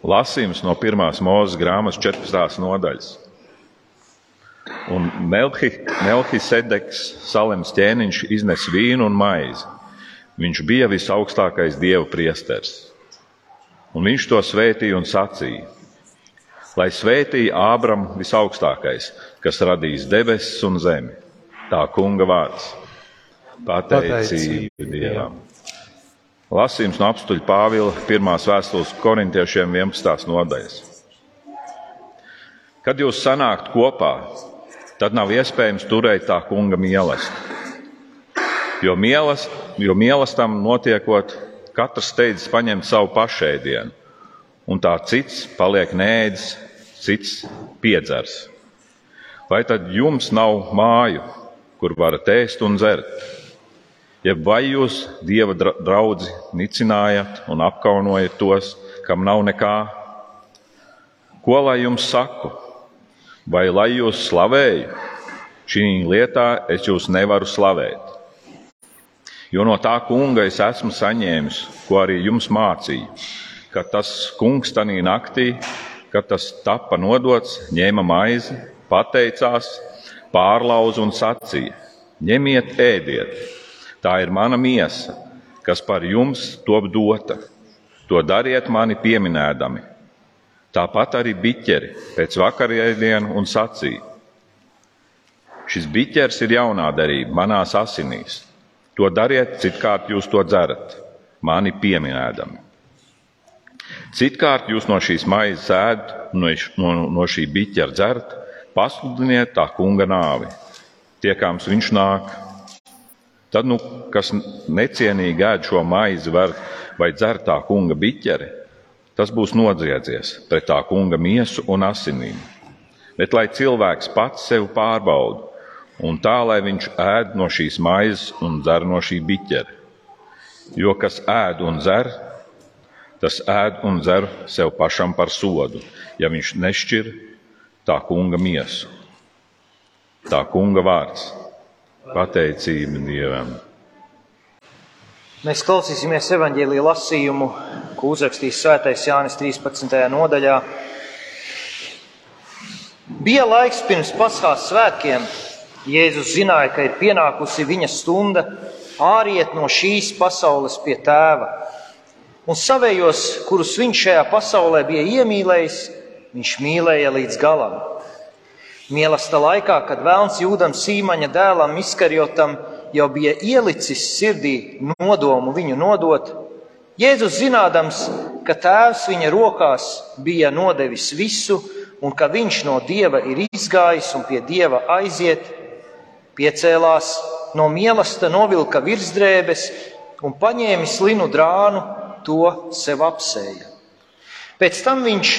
Lasījums no pirmās mūzes grāmatas 14. nodaļas. Un Melkisedeks, Salems ķēniņš, iznes vīnu un maizi. Viņš bija visaugstākais dievu priesteris. Un viņš to svētīja un sacīja: Lai svētīja Ābram visaugstākais, kas radīs debesis un zemi. Tā kunga vārds - pateicība Dievam. Lasījums no apstuļa Pāvila pirmās vēstules korintiešiem 11. nodaļas. Kad jūs sanākt kopā, tad nav iespējams turēt tā kunga mīlestību. Jo, mielas, jo mīlestam notiekot, katrs steidzas paņemt savu pašēdienu, un tā cits paliek nēdz, cits piedzers. Vai tad jums nav māju, kur varat ēst un dzert? Jeb vai jūs dieva draugi nicinājat un apkaunojat tos, kam nav nekā? Ko lai jums saku? Vai lai jūs slavēju? Šī lietā es jūs nevaru slavēt. Jo no tā kunga es esmu saņēmis, ko arī jums mācīju, ka tas kungs tanī naktī, kad tas tapa nodots, ņēma maizi, pateicās, pārlauza un sacīja: Ņemiet, ēdiet, tā ir mana miesa, kas par jums top dota. To dariet mani pieminēdami. Tāpat arī biķeri pēc vakarēdienu un sacīja: Šis biķers ir jaunā darība manās asinīs. To dariet, citkārt jūs to dzerat, mani pieminēdami. Citkārt jūs no šīs maizes ēdat, no, no, no šī biķera dzerat, pasludiniet tā kunga nāvi. Tiekāms viņš nāk. Tad, nu, kas necienīgi ēd šo maizi var, vai dzer tā kunga biķeri, tas būs nodziedzies pret tā kunga miesu un asinīm. Bet lai cilvēks pats sevi pārbauda, un tā, lai viņš ēd no šīs maizes un dzer no šī biķera. Jo kas ēd un dzer, tas ēd un dzer sev pašam par sodu, ja viņš nešķir tā kunga miesu. Tā kunga vārds - pateicība Dievam. Mēs klausīsimies evaņģēlīja lasījumu, ko uzrakstīs Svētais Jānis 13. nodaļā. Bija laiks pirms Paskās svētkiem. Jēzus zināja, ka ir pienākusi viņa stunda āriet no šīs pasaules pie tēva. Un savējos, kurus viņš šajā pasaulē bija iemīlējis, viņš mīlēja līdz galam. Mīlesta laikā, kad vēlns jūdam sīmaņa dēlam Iskarjotam jau bija ielicis sirdī nodomu viņu nodot, Jēzus zinādams, ka tēvs viņa rokās bija nodevis visu un ka viņš no dieva ir izgājis un pie dieva aiziet, piecēlās no mīlesta, novilka virsdrēbes un paņēmis linu drānu, to sev apsēja. Pēc tam viņš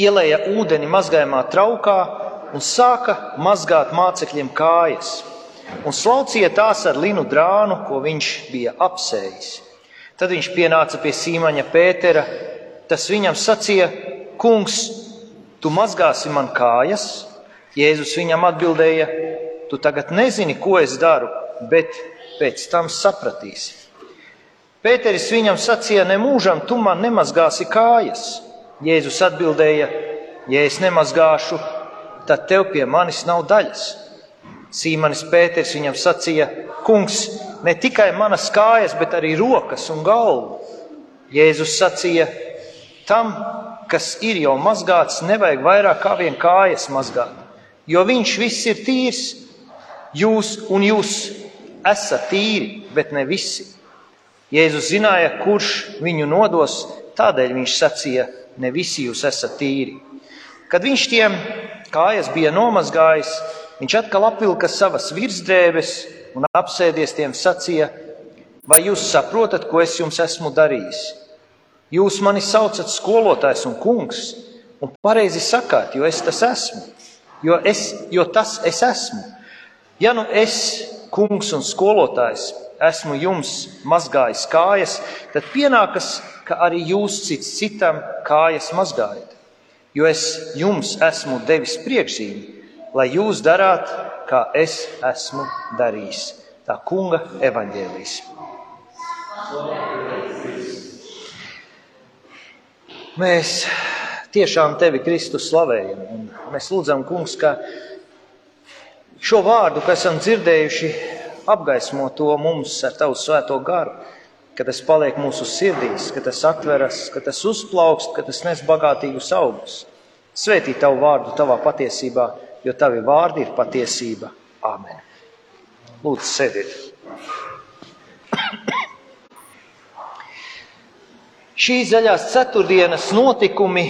ielēja ūdeni mazgājumā traukā un sāka mazgāt mācekļiem kājas un slaucīja tās ar linu drānu, ko viņš bija apsējis. Tad viņš pienāca pie Sīmaņa Pētera. Tas viņam sacīja: Kungs, tu mazgāsi man kājas? Jēzus viņam atbildēja: Tu tagad nezini, ko es daru, bet pēc tam sapratīsi. Pēteris viņam sacīja: Nemūžam tu man nemazgāsi kājas. Jēzus atbildēja: Ja es nemazgāšu, tad tev pie manis nav daļas. Sīmanis Pēters viņam sacīja: Kungs, ne tikai manas kājas, bet arī rokas un galvu. Jēzus sacīja: Tam, kas ir jau mazgāts, nevajag vairāk kā vien kājas mazgāt, jo viņš viss ir tīrs. Jūs un jūs esat tīri, bet ne visi. Jēzus zināja, kurš viņu nodos, tādēļ viņš sacīja: Ne visi jūs esat tīri. Kad viņš tiem kājas bija nomazgājis, Viņš atkal apvilka savas virsdrēbes un apsēdies tiem sacīja: Vai jūs saprotat, ko es jums esmu darījis? Jūs mani saucat skolotājs un kungs, un pareizi sakāt, jo es tas esmu, jo, es, jo tas es esmu. Ja nu es, kungs un skolotājs, esmu jums mazgājis kājas, tad pienākas, ka arī jūs cits citam kājas mazgājat. Jo es jums esmu devis priekšzīmi, lai jūs darāt, kā es esmu darījis. Tā kunga evaņģēlīs. Mēs tiešām tevi Kristus slavējam. Un mēs lūdzam, Kungs, ka šo vārdu, ko esam dzirdējuši, apgaismo to mums ar tavu svēto garu, ka tas paliek mūsu sirdīs, ka tas atveras, ka tas uzplaukst, ka tas nes bagātīgus augus. Svētī tavu vārdu tavā patiesībā, jo tavi vārdi ir patiesība. Āmen. Lūdzu, sēdiet! Šīs zaļās ceturtdienas notikumi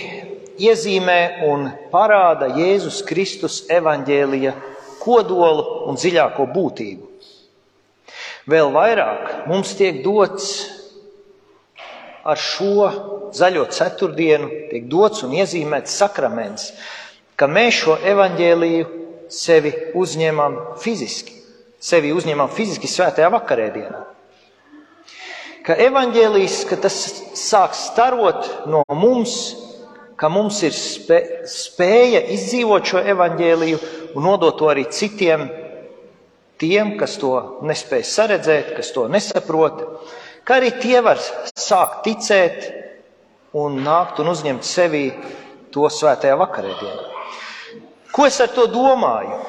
iezīmē un parāda Jēzus Kristus evaņģēlija kodolu un dziļāko būtību. Vēl vairāk mums tiek dots ar šo zaļo ceturtdienu, tiek dots un iezīmēts sakraments, ka mēs šo evaņģēliju sevi uzņemam fiziski, sevi uzņemam fiziski svētajā vakarēdienā. Ka evaņģēlijs, ka tas sāk starot no mums, ka mums ir spē, spēja izdzīvot šo evaņģēliju un nodot to arī citiem, tiem, kas to nespēj saredzēt, kas to nesaprot, ka arī tie var sākt ticēt un nākt un uzņemt sevī to svētajā vakarēdienā. Ko es ar to domāju?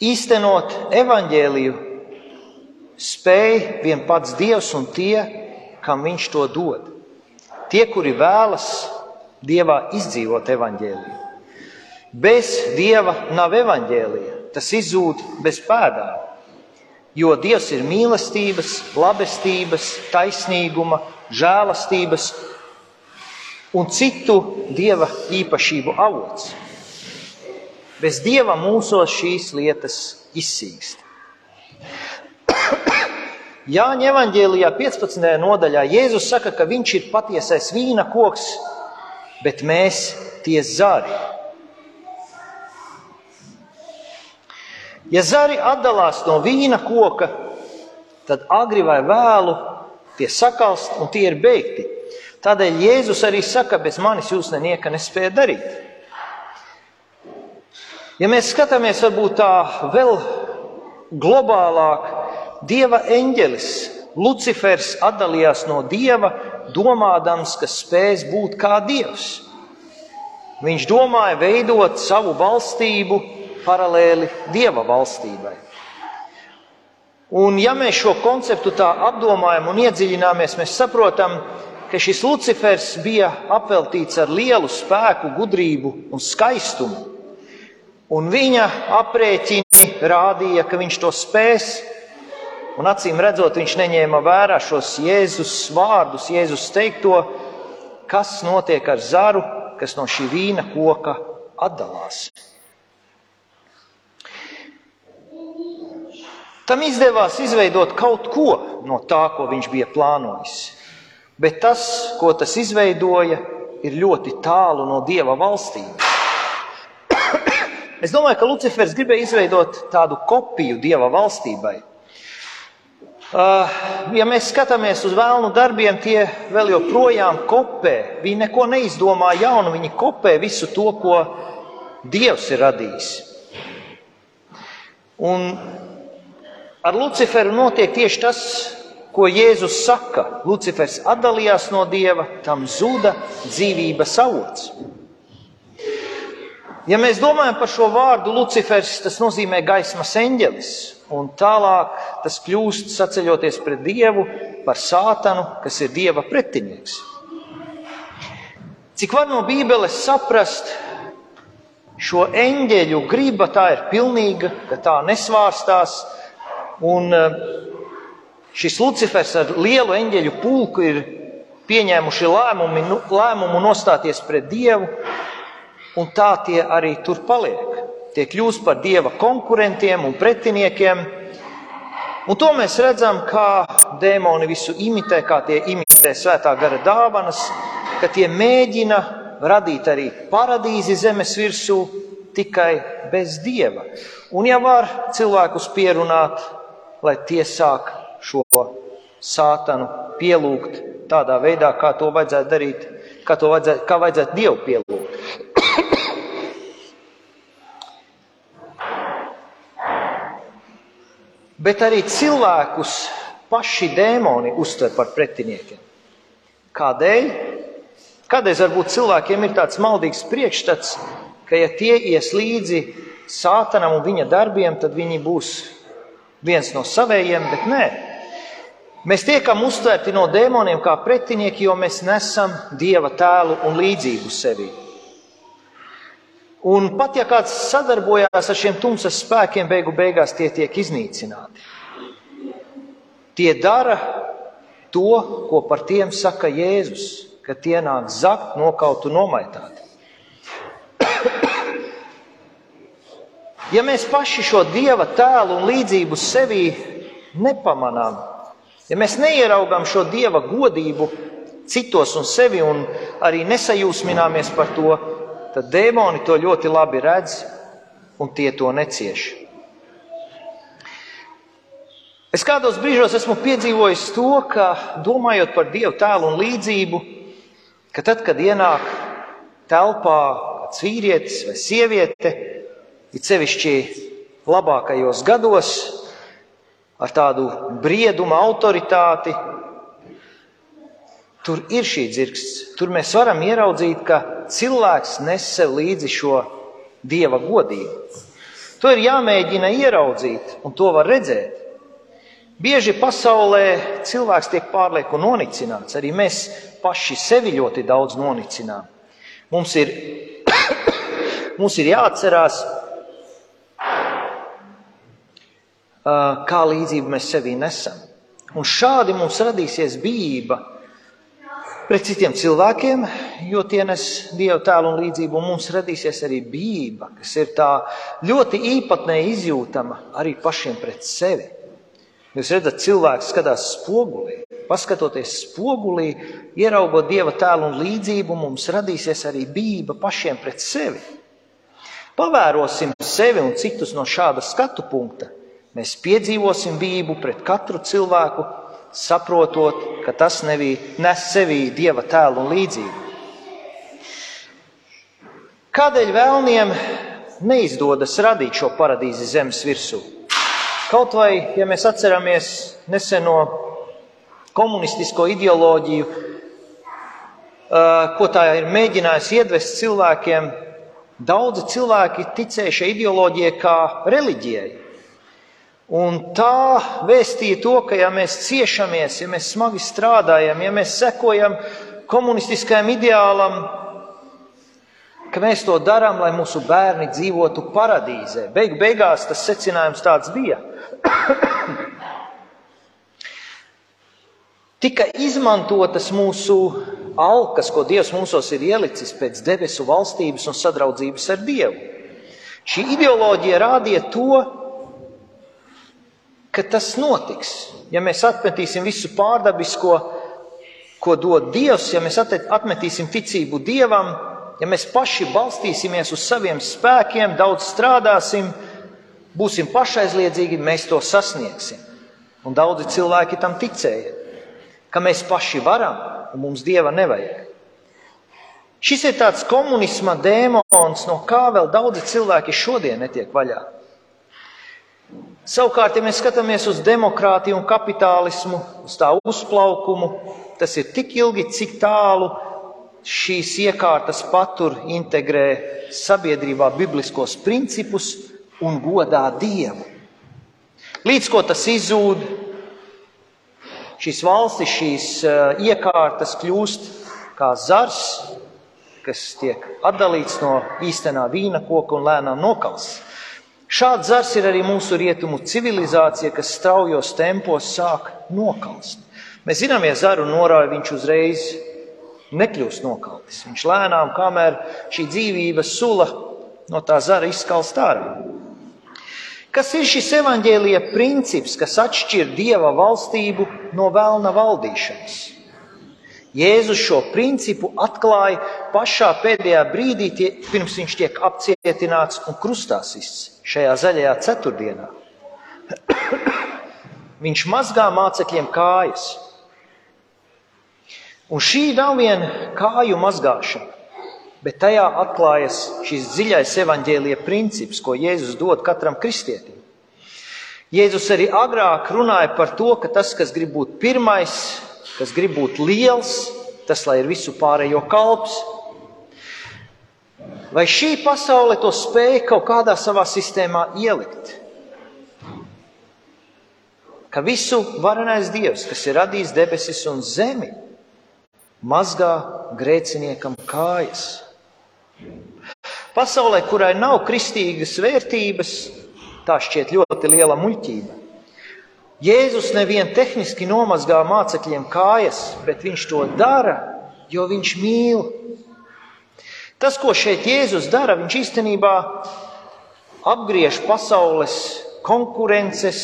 Īstenot evaņģēliju spēj vien pats Dievs un tie, kam viņš to dod. Tie, kuri vēlas Dievā izdzīvot evaņģēliju. Bez Dieva nav evaņģēlija, tas izzūd bez pēdām. Jo Dievs ir mīlestības, labestības, taisnīguma, žēlastības un citu Dieva īpašību avots. Bez Dieva mūsos šīs lietas izsīkst. Jāņa evanģēlijā 15. nodaļā Jēzus saka, ka viņš ir patiesais vīna koks, bet mēs tie zari. Ja zari atdalās no vīna koka, tad agri vai vēlu tie sakalst un tie ir beigti. Tādēļ Jēzus arī saka, bez manis jūs nenieka nespēja darīt. Ja mēs skatāmies varbūt tā vēl globālāk, Dieva eņģelis Lucifers atdalījās no dieva, domādams, ka spēs būt kā dievs. Viņš domāja veidot savu valstību paralēli dieva valstībai. Un, ja mēs šo konceptu tā apdomājam un iedziļināmies, mēs saprotam, ka šis Lucifers bija apveltīts ar lielu spēku, gudrību un skaistumu. Un viņa aprēķini rādīja, ka viņš to spēs. Un acīm redzot, viņš neņēma vērā šos Jēzus vārdus, Jēzus teikto, kas notiek ar zaru, kas no šī vīna koka atdalās. Tam izdevās izveidot kaut ko no tā, ko viņš bija plānojis. Bet tas, ko tas izveidoja, ir ļoti tālu no dieva valstības. es domāju, ka Lucifers gribēja izveidot tādu kopiju dieva valstībai. Uh, ja mēs skatāmies uz vēlnu darbiem, tie vēl joprojām kopē. Viņi neko neizdomā jaunu, viņi kopē visu to, ko Dievs ir radījis. Un ar Luciferu notiek tieši tas, ko Jēzus saka. Lucifers atdalījās no Dieva, tam zuda dzīvības avots. Ja mēs domājam par šo vārdu Lucifers, tas nozīmē gaismas eņģelis un tālāk tas kļūst saceļoties pret Dievu par sātanu, kas ir Dieva pretinieks. Cik var no Bībeles saprast, šo eņģeļu griba tā ir pilnīga, ka tā nesvārstās, un eh, šis Lucifers ar lielu eņģeļu pulku ir pieņēmuši lēmumi, nu, lēmumu nostāties pret Dievu, un tā tie arī tur paliek tie kļūst par dieva konkurentiem un pretiniekiem. Un to mēs redzam, kā dēmoni visu imitē, kā tie imitē svētā gara dāvanas, ka tie mēģina radīt arī paradīzi zemes virsū tikai bez dieva. Un ja var cilvēkus pierunāt, lai tie sāk šo sātanu pielūgt tādā veidā, kā to vajadzētu darīt, kā to vajadzētu, kā vajadzētu dievu pielūgt. bet arī cilvēkus paši dēmoni uztver par pretiniekiem. Kādēļ? Kādreiz varbūt cilvēkiem ir tāds maldīgs priekšstats, ka ja tie ies līdzi sātanam un viņa darbiem, tad viņi būs viens no savējiem, bet nē. Mēs tiekam uztvērti no dēmoniem kā pretinieki, jo mēs nesam dieva tēlu un līdzību sevi. Un pat ja kāds sadarbojās ar šiem tumsas spēkiem, beigu beigās tie tiek iznīcināti. Tie dara to, ko par tiem saka Jēzus, ka tie nāk zakt, nokaut un nomaitāt. Ja mēs paši šo dieva tēlu un līdzību sevī nepamanām, ja mēs neieraugām šo dieva godību citos un sevi un arī nesajūsmināmies par to, tad dēmoni to ļoti labi redz un tie to necieš. Es kādos brīžos esmu piedzīvojis to, ka domājot par dievu tēlu un līdzību, ka tad, kad ienāk telpā kāds vīrietis vai sieviete, it sevišķi labākajos gados, ar tādu briedumu, autoritāti, tur ir šī dzirksts. Tur mēs varam ieraudzīt, ka cilvēks nes sev līdzi šo dieva godību. To ir jāmēģina ieraudzīt, un to var redzēt. Bieži pasaulē cilvēks tiek pārlieku nonicināts. Arī mēs paši sevi ļoti daudz nonicinām. Mums ir, mums ir jāatcerās, kā līdzību mēs sevī nesam. Un šādi mums radīsies bijība pret citiem cilvēkiem, jo tie nes dievu tēlu un līdzību, un mums radīsies arī bijība, kas ir tā ļoti īpatnēji izjūtama arī pašiem pret sevi. Jūs redzat, cilvēks skatās spogulī, paskatoties spogulī, ieraugot dieva tēlu un līdzību, mums radīsies arī bijība pašiem pret sevi. Pavērosim sevi un citus no šāda skatu punkta Mēs piedzīvosim bību pret katru cilvēku, saprotot, ka tas nevī, nes sevī dieva tēlu un līdzību. Kādēļ vēlniem neizdodas radīt šo paradīzi zemes virsū? Kaut vai, ja mēs atceramies neseno komunistisko ideoloģiju, ko tā ir mēģinājusi iedvest cilvēkiem, daudzi cilvēki ticēja šai ideoloģijai kā reliģijai. Un tā vēstīja to, ka ja mēs ciešamies, ja mēs smagi strādājam, ja mēs sekojam komunistiskajam ideālam, ka mēs to darām, lai mūsu bērni dzīvotu paradīzē. Beig beigās tas secinājums tāds bija. Tika izmantotas mūsu alkas, ko Dievs mūsos ir ielicis pēc debesu valstības un sadraudzības ar Dievu. Šī ideoloģija rādīja to, ka tas notiks. Ja mēs atmetīsim visu pārdabisko, ko dod Dievs, ja mēs atmetīsim ticību Dievam, ja mēs paši balstīsimies uz saviem spēkiem, daudz strādāsim, būsim pašaizliedzīgi, mēs to sasniegsim. Un daudzi cilvēki tam ticēja, ka mēs paši varam un mums Dieva nevajag. Šis ir tāds komunisma dēmons, no kā vēl daudzi cilvēki šodien netiek vaļā. Savukārt, ja mēs skatāmies uz demokrātiju un kapitālismu, uz tā uzplaukumu, tas ir tik ilgi, cik tālu šīs iekārtas patur, integrē sabiedrībā bibliskos principus un godā Dievu. Līdz ko tas izzūd, šīs valstis, šīs uh, iekārtas kļūst kā zars, kas tiek atdalīts no īstenā vīna koka un lēnām nokalts. Šāds zars ir arī mūsu rietumu civilizācija, kas straujos tempos sāk nokalst. Mēs zinām, ja zaru norāja, viņš uzreiz nekļūst nokaltis. Viņš lēnām, kamēr šī dzīvības sula no tā zara izskalst ārā. Kas ir šis evaņģēlīja princips, kas atšķir dieva valstību no vēlna valdīšanas? Jēzus šo principu atklāja pašā pēdējā brīdī, tie, pirms viņš tiek apcietināts un krustā sists šajā zaļajā ceturtdienā. viņš mazgā mācekļiem kājas. Un šī nav viena kāju mazgāšana, bet tajā atklājas šis dziļais evaņģēlīja princips, ko Jēzus dod katram kristietim. Jēzus arī agrāk runāja par to, ka tas, kas grib būt pirmais, kas grib būt liels, tas lai ir visu pārējo kalps. Vai šī pasaule to spēja kaut kādā savā sistēmā ielikt? Ka visu varenais Dievs, kas ir radījis debesis un zemi, mazgā grēciniekam kājas. Pasaulē, kurai nav kristīgas vērtības, tā šķiet ļoti liela muļķība. Jēzus nevien tehniski nomazgā mācekļiem kājas, bet viņš to dara, jo viņš mīl. Tas, ko šeit Jēzus dara, viņš īstenībā apgriež pasaules konkurences,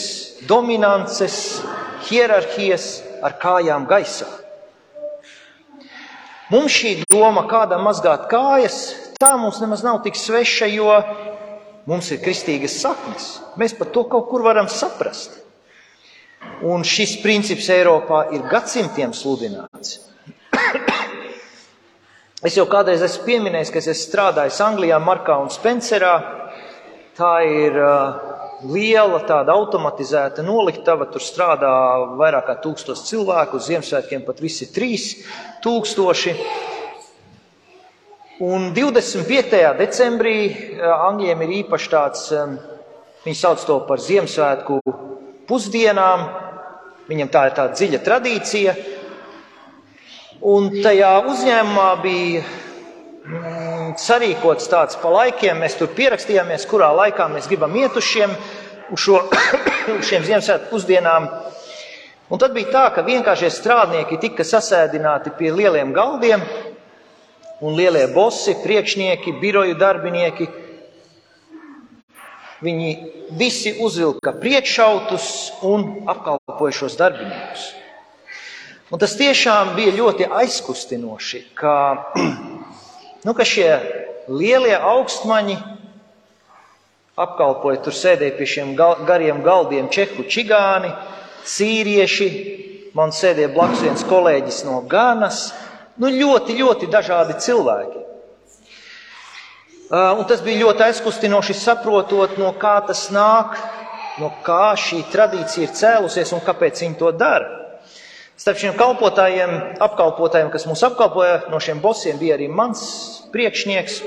dominances, hierarhijas ar kājām gaisā. Mums šī doma, kādam mazgāt kājas, tā mums nemaz nav tik sveša, jo mums ir kristīgas saknes. Mēs par to kaut kur varam saprast. Un šis princips Eiropā ir gadsimtiem sludināts. Es jau kādreiz esmu pieminējis, ka es esmu strādājis Anglijā, Markā un Spencerā. Tā ir uh, liela, tāda automatizēta noliktava. Tur strādā vairāk kā tūkstoš cilvēku, uz Ziemassvētkiem pat visi trīs tūkstoši. Un 25. decembrī Anglijiem ir īpaši tāds, um, viņi sauc to par Ziemassvētku pusdienām. Viņam tā ir tāda dziļa tradīcija. Un tajā uzņēmumā bija mm, sarīkots tāds pa laikiem. Mēs tur pierakstījāmies, kurā laikā mēs gribam iet uz, šiem, uz, šo, uz šiem Ziemassvētku pusdienām. Un tad bija tā, ka vienkāršie strādnieki tika sasēdināti pie lieliem galdiem, un lielie bosi, priekšnieki, biroju darbinieki Viņi visi uzvilka priekšautus un apkalpoja šos darbiniekus. Un tas tiešām bija ļoti aizkustinoši, ka, nu, ka šie lielie augstmaņi apkalpoja, tur sēdēja pie šiem gal, gariem galdiem čehu čigāni, sīrieši, man sēdēja blakus viens kolēģis no Ganas, nu, ļoti, ļoti dažādi cilvēki. Uh, un tas bija ļoti aizkustinoši saprotot, no kā tas nāk, no kā šī tradīcija ir cēlusies un kāpēc viņi to dara. Starp šiem kalpotājiem, apkalpotājiem, kas mūs apkalpoja, no šiem bosiem bija arī mans priekšnieks.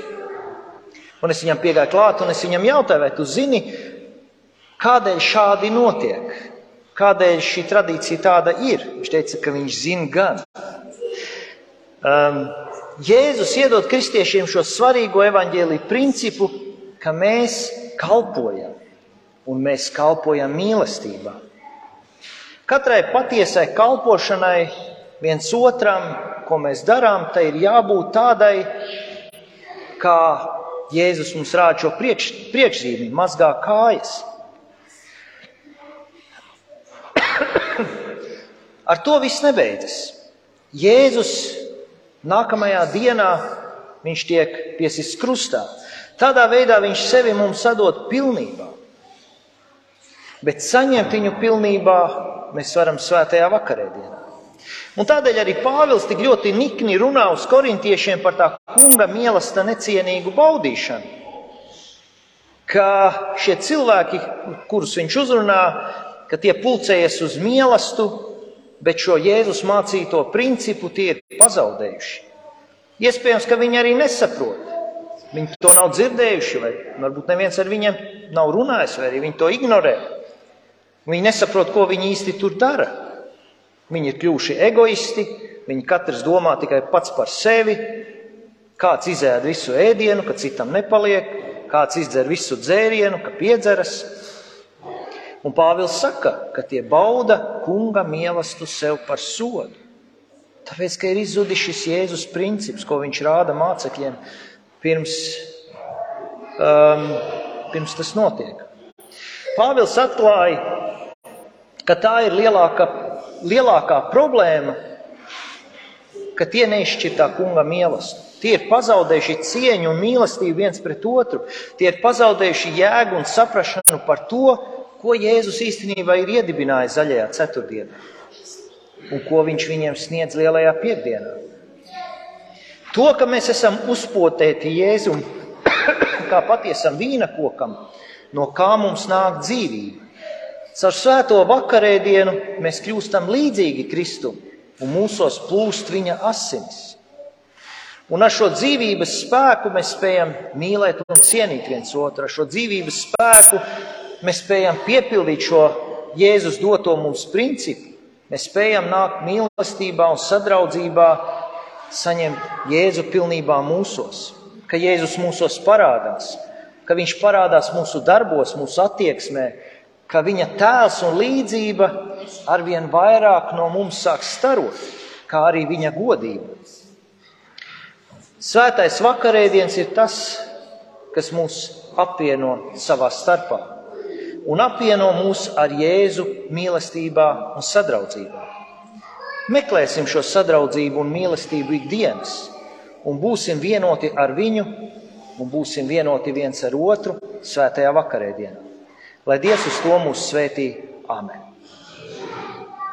Un es viņam piegāju klāt, un es viņam jautāju, vai tu zini, kādēļ šādi notiek? Kādēļ šī tradīcija tāda ir? Viņš teica, ka viņš zina gan. Um, Jēzus iedod kristiešiem šo svarīgo evaņģēlīju principu, ka mēs kalpojam un mēs kalpojam mīlestībā. Katrai patiesai kalpošanai viens otram, ko mēs darām, tai ir jābūt tādai, kā Jēzus mums rāda šo priekš, priekšzīmi, mazgā kājas. Ar to viss nebeidzas. Jēzus Nākamajā dienā viņš tiek piesists krustā. Tādā veidā viņš sevi mums sadod pilnībā. Bet saņemt viņu pilnībā mēs varam svētajā vakarēdienā. Un tādēļ arī Pāvils tik ļoti nikni runā uz korintiešiem par tā kunga mīlesta necienīgu baudīšanu. Ka šie cilvēki, kurus viņš uzrunā, ka tie pulcējas uz mīlestību, bet šo Jēzus mācīto principu tie ir pazaudējuši. Iespējams, ka viņi arī nesaprot. Viņi to nav dzirdējuši, vai varbūt neviens ar viņiem nav runājis, vai arī viņi to ignorē. Viņi nesaprot, ko viņi īsti tur dara. Viņi ir kļuvuši egoisti, viņi katrs domā tikai pats par sevi. Kāds izēd visu ēdienu, ka citam nepaliek, kāds izdzer visu dzērienu, ka piedzeras. Un Pāvils saka, ka tie bauda kunga mīlestību sev par sodu. Tāpēc, ka ir izzudis šis Jēzus princips, ko viņš rāda mācekļiem pirms, um, pirms tas notiek. Pāvils atklāja, ka tā ir lielāka, lielākā problēma, ka tie neizšķir tā kunga mīlestību. Tie ir pazaudējuši cieņu un mīlestību viens pret otru. Tie ir pazaudējuši jēgu un saprāšanu par to, ko Jēzus īstenībā ir iedibinājis zaļajā ceturtdienā un ko viņš viņiem sniedz lielajā piekdienā. To, ka mēs esam uzpotēti Jēzum kā patiesam vīna kokam, no kā mums nāk dzīvība. Caur svēto vakarēdienu mēs kļūstam līdzīgi Kristum. un mūsos plūst viņa asinis. Un ar šo dzīvības spēku mēs spējam mīlēt un cienīt viens otru. Ar šo dzīvības spēku mēs spējam piepildīt šo Jēzus doto mums principu. Mēs spējam nākt mīlestībā un sadraudzībā, saņemt Jēzu pilnībā mūsos, ka Jēzus mūsos parādās, ka Viņš parādās mūsu darbos, mūsu attieksmē, ka Viņa tēls un līdzība arvien vairāk no mums sāk starot, kā arī Viņa godība. Svētais vakarēdiens ir tas, kas mūs apvieno savā starpā un apvieno mūs ar Jēzu mīlestībā un sadraudzībā. Meklēsim šo sadraudzību un mīlestību ikdienas, un būsim vienoti ar viņu, un būsim vienoti viens ar otru svētajā vakarēdienā. Lai Dievs uz to mūs svētī. Āmen!